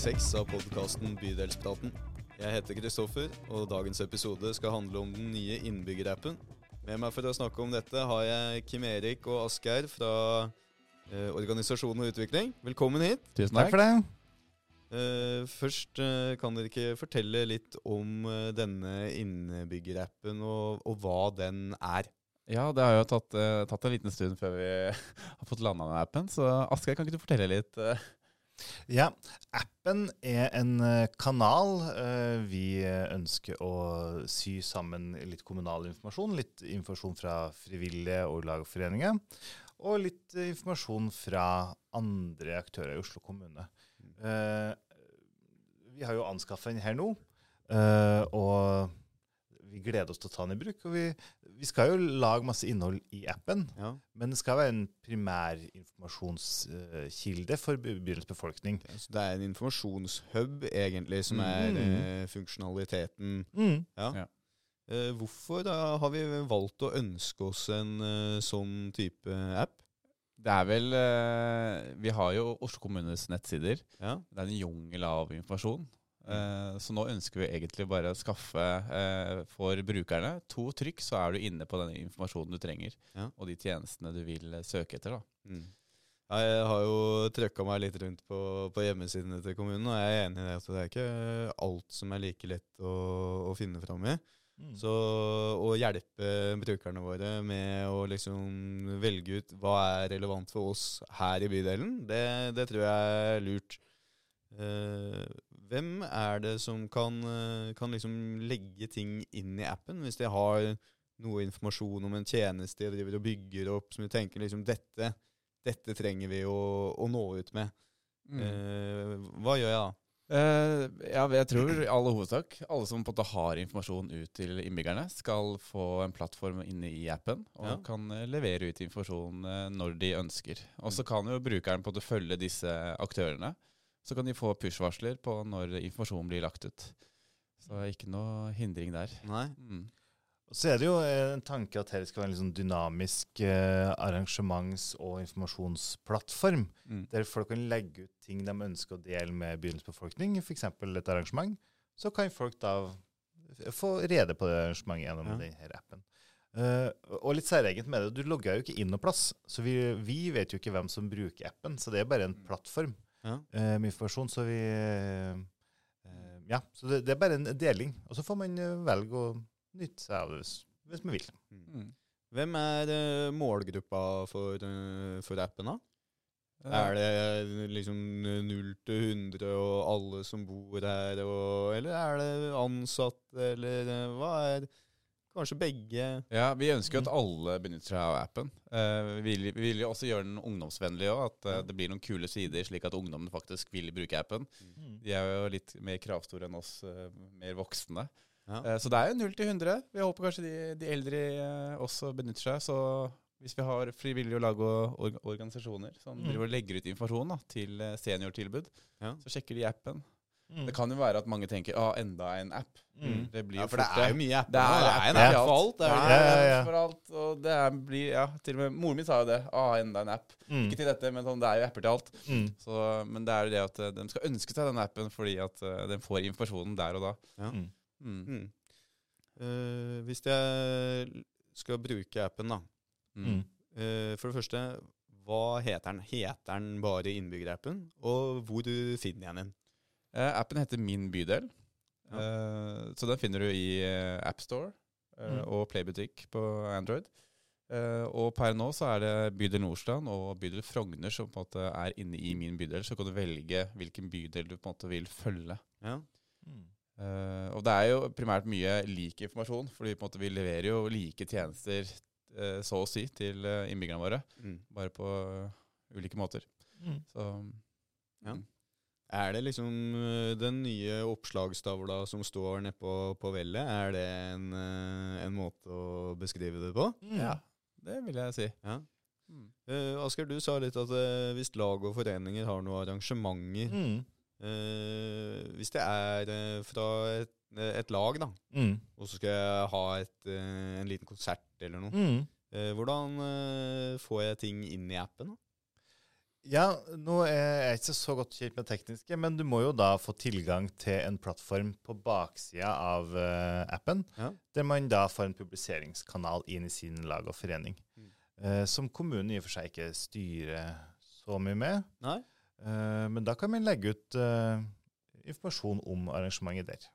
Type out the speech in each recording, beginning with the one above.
seks av podkasten Bydelspraten. Jeg heter Kristoffer, og dagens episode skal handle om den nye innbyggerappen. Med meg for å snakke om dette har jeg Kim Erik og Asgeir fra eh, Organisasjon og utvikling. Velkommen hit. Tusen Takk for det. Eh, først eh, kan dere ikke fortelle litt om eh, denne innbyggerappen og, og hva den er? Ja, det har jo tatt, eh, tatt en liten stund før vi har fått landa den appen. Så Asgeir, kan ikke du fortelle litt? Eh? Ja, appen er en eh, kanal. Eh, Vi ønsker å sy sammen litt kommunal informasjon. Litt informasjon fra frivillige og lag og litt eh, informasjon fra andre aktører i Oslo kommune. Eh, Vi har jo anskaffa den her nå. eh, Og vi gleder oss til å ta den i bruk. Og vi, vi skal jo lage masse innhold i appen. Ja. Men det skal være en primær informasjonskilde for by- byens befolkning. Så det er en informasjonshub, egentlig, som Mm. er eh, funksjonaliteten. Mm. Ja. Ja. Eh, hvorfor da har vi valgt å ønske oss en eh, sånn type app? Det er vel eh, Vi har jo Oslo kommunes nettsider. Ja. Det er en jungel av informasjon. Eh, Så nå ønsker vi egentlig bare å skaffe eh, for brukerne to trykk, så er du inne på den informasjonen du trenger, Ja. og de tjenestene du vil eh, søke etter. da. Mm. Ja, Jeg har jo trøkka meg litt rundt på, på hjemmesidene til kommunen, og jeg er enig i det at det er ikke alt som er like lett å, å finne fram i. Mm. Så å hjelpe brukerne våre med å liksom velge ut hva er relevant for oss her i bydelen, det, det tror jeg er lurt. Eh, hvem er det som kan, eh, kan liksom legge ting inn i appen, hvis de har noe informasjon om en tjeneste de driver og bygger opp, som de tenker liksom dette, dette trenger vi å, å nå ut med. Eh, hva gjør jeg da? Eh, ja, jeg tror i all hovedsak alle som på en måte har informasjon ut til innbyggerne, skal få en plattform inne i appen og Ja. kan eh, levere ut informasjon eh, når de ønsker. Og så kan jo brukeren på en måte følge disse aktørene. Så kan de få push-varsler på når informasjonen blir lagt ut. Så ikke noe hindring der. Nei? Mm. Så er det jo eh, en tanke at dette skal være en sånn dynamisk eh, arrangements- og informasjonsplattform, Mm. der folk kan legge ut ting de ønsker å dele med byens befolkning, f.eks. et arrangement. Så kan folk da få rede på det arrangementet gjennom Ja. denne appen. Uh, og litt særegent med det, du logger jo ikke inn noe plass, så vi, vi vet jo ikke hvem som bruker appen, så det er bare en plattform Ja. eh, med informasjon, så vi eh, Ja, så det, det er bare en deling. Og så får man eh, velge å nytte seg av det hvis, hvis man vil. Mm. Hvem er målgruppa for, for appen, da? Er det liksom 0 til 100 og alle som bor her, og, eller er det ansatte, eller hva er Kanskje begge? Ja, Vi ønsker jo at alle benytter seg av appen. Eh, vi, vil, vi vil jo også gjøre den ungdomsvennlig òg. At eh, det blir noen kule sider, slik at ungdommen faktisk vil bruke appen. De er jo litt mer kravstore enn oss eh, mer voksne. Ja. Eh, så det er jo 0 til 100. Vi håper kanskje de, de eldre eh, også benytter seg. Så hvis vi har frivillige lag og org organisasjoner som Mm. driver og legger ut informasjon da, til eh, seniortilbud, Ja. så sjekker de appen. Mm. Det kan jo være at mange tenker ah, enda en app. Mm. Det blir Ja, for for det er jo mye apper. Det er, det en en app for alt. Det er er det Ja, ja, ja. for alt. Og det er, blir, ja, til og med Moren min sa jo det. Ah, enda en app. Mm. Ikke til dette, men sånn, det er jo apper til alt. Mm. Så, men det er jo det at eh, de skal ønske seg den appen fordi at uh, de får informasjonen der og da. Ja. Mm. Mm. Mm. Eh, hvis jeg skal bruke appen, da. Eh, for det første, hva heter den? Heter den bare innbyggerappen? Og hvor du finner jeg den? Eh, appen heter Min bydel. Ja. Eh, så den finner du i uh, AppStore uh, Mm. og Playbutikk på Android. Eh, og per nå så er det bydel Nordstrand og bydel Frogner som på en måte er inne i min bydel. Så kan du velge hvilken bydel du på en måte vil følge. Ja. Mm. Uh, og det er jo primært mye lik informasjon, fordi måte vi leverer jo like tjenester uh, så å si til eh, innbyggerne våre, Mm. bare på eh, ulike måter. Mm. Så Ja. Er det liksom øh, den nye oppslagstavla som står nedpå på vellet, er det en, øh, en måte å beskrive det på? Mm. ja, det vil jeg si. Ja. Mm. Uh, Asker, du sa litt at uh, hvis lag og foreninger har noen arrangementer Mm. uh, Hvis det er fra et, et lag, da, Mm. og så skal jeg ha et, en liten konsert eller noe, hvordan får jeg ting inn i appen? da? Ja, nå er jeg ikke så godt kjent med det tekniske, men du må jo da få tilgang til en plattform på baksida av uh, appen, Ja. der man da får en publiseringskanal inn i sin lag og forening, Mm. Uh, som kommunen i og for seg ikke styrer så mye med. Nei? Uh, men da kan man legge ut informasjon om arrangementet der.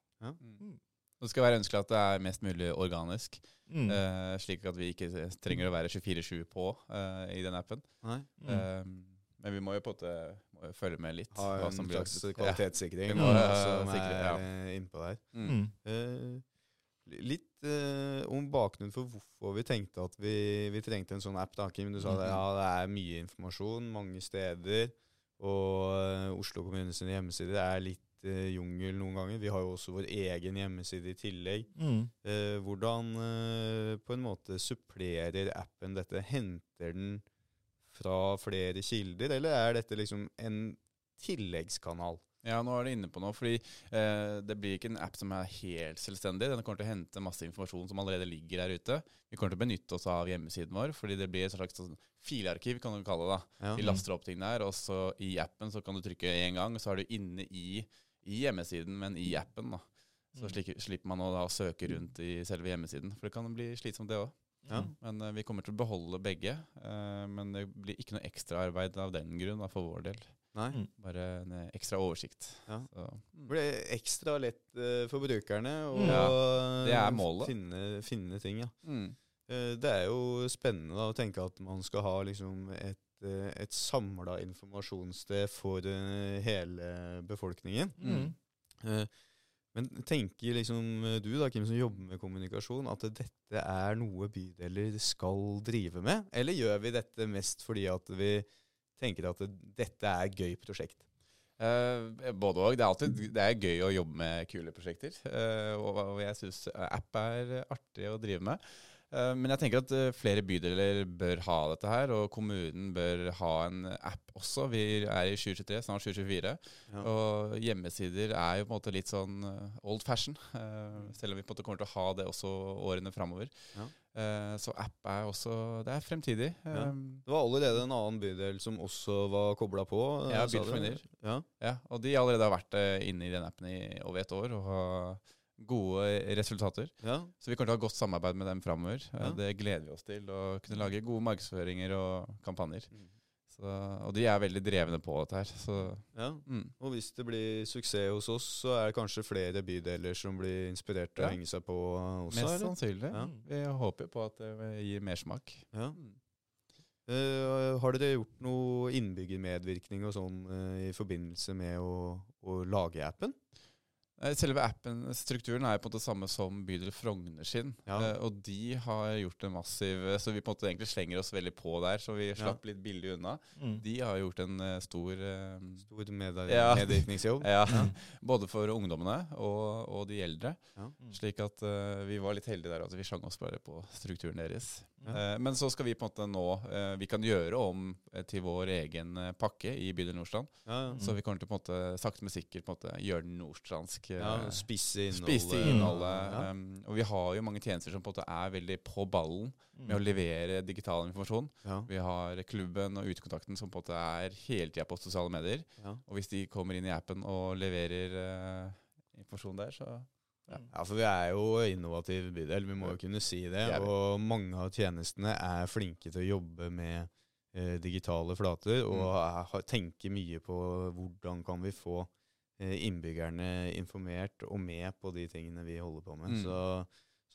Det skal være ønskelig at det er mest mulig organisk, Mm. eh, slik at vi ikke trenger å være 24-7 på i den appen. Nei. Mm. Men vi må jo på en måte må følge med litt. Ha hva en som slags kvalitetssikring Vi må, eh, som sikre, er ja. eh, innpå der. Mm. Mm. Eh, litt uh, om bakgrunnen for hvorfor vi tenkte at vi, vi trengte en sånn app. da, Kim, du sa det, Mhm. ja, det er mye informasjon mange steder. Og uh, Oslo kommune sine hjemmesider er litt jungel noen ganger. Vi har jo også vår egen hjemmeside i tillegg. Mm. Eh, hvordan på en måte supplerer appen dette? Henter den fra flere kilder, eller er dette liksom en tilleggskanal? Ja, nå er du inne på noe, fordi eh, det blir ikke en app som er helt selvstendig. Den kommer til å hente masse informasjon som allerede ligger der ute. Vi kommer til å benytte oss av hjemmesiden vår, fordi det blir et slags sånn filarkiv, kan du kalle det. da. Ja. Vi laster opp ting der, og så i appen så kan du trykke én gang, og så er du inne i, i hjemmesiden, men i appen. da. Så Mm. slik, slipper man å da søke rundt i selve hjemmesiden, for det kan bli slitsomt det òg. Ja. Men eh, vi kommer til å beholde begge. eh, men det blir ikke noe ekstraarbeid av den grunn for vår del. Nei? Mm. Bare en eh, ekstra oversikt. Ja. Så, Det blir ekstra lett for brukerne å Ja, det er målet. Finne, finne ting. ja. mm. Eh, det er jo spennende da, å tenke at man skal ha liksom et, et samla informasjonssted for hele befolkningen. Mm. Men tenker liksom eh, du da, Kim, som jobber med kommunikasjon, at dette er noe bydeler skal drive med? Eller gjør vi dette mest fordi at vi tenker at dette er et gøy prosjekt? Eh, både òg. Det, er alltid- det er gøy å jobbe med kule prosjekter. eh, og, og jeg syns app er artig å drive med. Eh, men jeg tenker at eh, flere bydeler bør ha dette her, og kommunen bør ha en app også. Vi er i 2023, snart 2024. Ja. Og hjemmesider er jo på en måte litt sånn eh, old fashion. selv om vi på en måte kommer til å ha det også årene framover. Ja. Så app er også Det er fremtidig. Ja. Det var allerede en annen bydel som også var kobla på. Ja? Minner. Ja. Ja, og de allerede har vært inne i den appen i over et år og har gode resultater. ja. Så vi kommer til å ha godt samarbeid med dem framover. Ja. Det gleder vi oss til. Å kunne lage gode markedsføringer og kampanjer. Mm. Så, og de er veldig drevne på dette her. Så ja. mm. Og hvis det blir suksess hos oss, så er det kanskje flere bydeler som blir inspirert til å henge seg på også? mest eller? sannsynlig. Vi håper på at det gir mersmak. Ja. Mm. Eh, har dere gjort noe innbyggermedvirkning og sånn uh, i forbindelse med å, å lage appen? Eh, Selve appen, strukturen er på en måte samme som bydel Frogner sin. Ja. Eh, og de har gjort en massiv Så vi på en måte egentlig slenger oss veldig på der, så vi slapp litt billig unna. Mm. De har gjort en eh, stor eh, Stor med Ja. medvirkningsjobb? Ja, både for ungdommene og, og de eldre. Ja. Slik at uh, vi var litt heldige der at vi slang oss bare på strukturen deres. Ja. Eh, men så skal vi på en måte nå uh, Vi kan gjøre om eh, til vår egen eh, pakke i bydel Nordstrand. Ja, ja. Så vi kommer til på en måte sakte, men sikkert på en måte gjøre den nordstrandsk. Eh, ja spisse innholdet. Innholdet. Ja. Um, og vi har jo mange tjenester som på en måte er veldig på ballen med å levere digital informasjon. Ja. Vi har klubben og utekontakten som på en måte er hele tida på sosiale medier. Ja. Og hvis de kommer inn i appen og leverer uh, informasjon der, så Ja, for vi er jo innovativ bydel, vi må jo kunne si det. Og mange av tjenestene er flinke til å jobbe med eh, digitale flater, og Mm. er, tenker mye på hvordan kan vi få innbyggerne informert og med på de tingene vi holder på med. Mm. Så,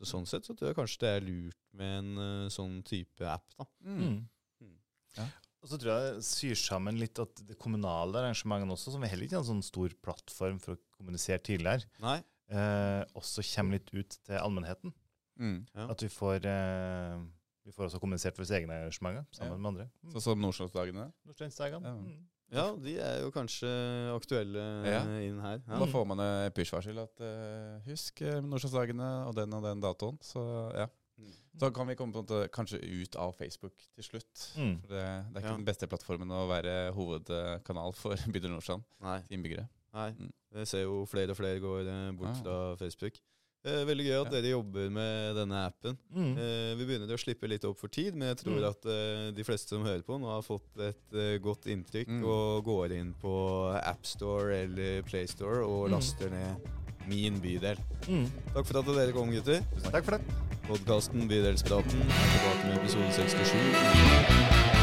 så sånn sett så tror jeg kanskje det er lurt med en uh, sånn type app. da. Mm. Mm. Ja. Og så tror jeg det syr sammen litt at det kommunale arrangementene også, som vi heller ikke har en sånn stor plattform for å kommunisere tidligere, Nei? eh, også kommer litt ut til allmennheten. Mm. Ja. At vi får, eh, vi får også kommunisert våre egne arrangementer sammen Ja. med andre. Mm. Så som Nordstrandsdagene. Nordstrandsdagene. Ja. Ja, de er jo kanskje aktuelle Ja. eh, inn her. Ja. Da får man et push-varsel at eh, husk Nordsjøsdagene Nordstrandsdagene og den og den datoen. Så ja. Mm. Så kan vi komme på en måte kanskje ut av Facebook til slutt. Mm. For det, det er ikke Ja. den beste plattformen å være hovedkanal for bydel Nordstrand til innbyggere. Nei. Mm. Jeg ser jo flere og flere går eh, bort Ah. fra Facebook. Eh, veldig gøy at dere jobber med denne appen. Mm. Eh, vi begynner å slippe litt opp for tid, men jeg tror Mm. at eh, de fleste som hører på, nå har fått et eh, godt inntrykk Mm. og går inn på AppStore eller PlayStore og Mm. laster ned Min bydel. Mm. Takk for at dere kom, gutter. Takk for det. Podkasten Bydelspraten er tilbake med episode 67.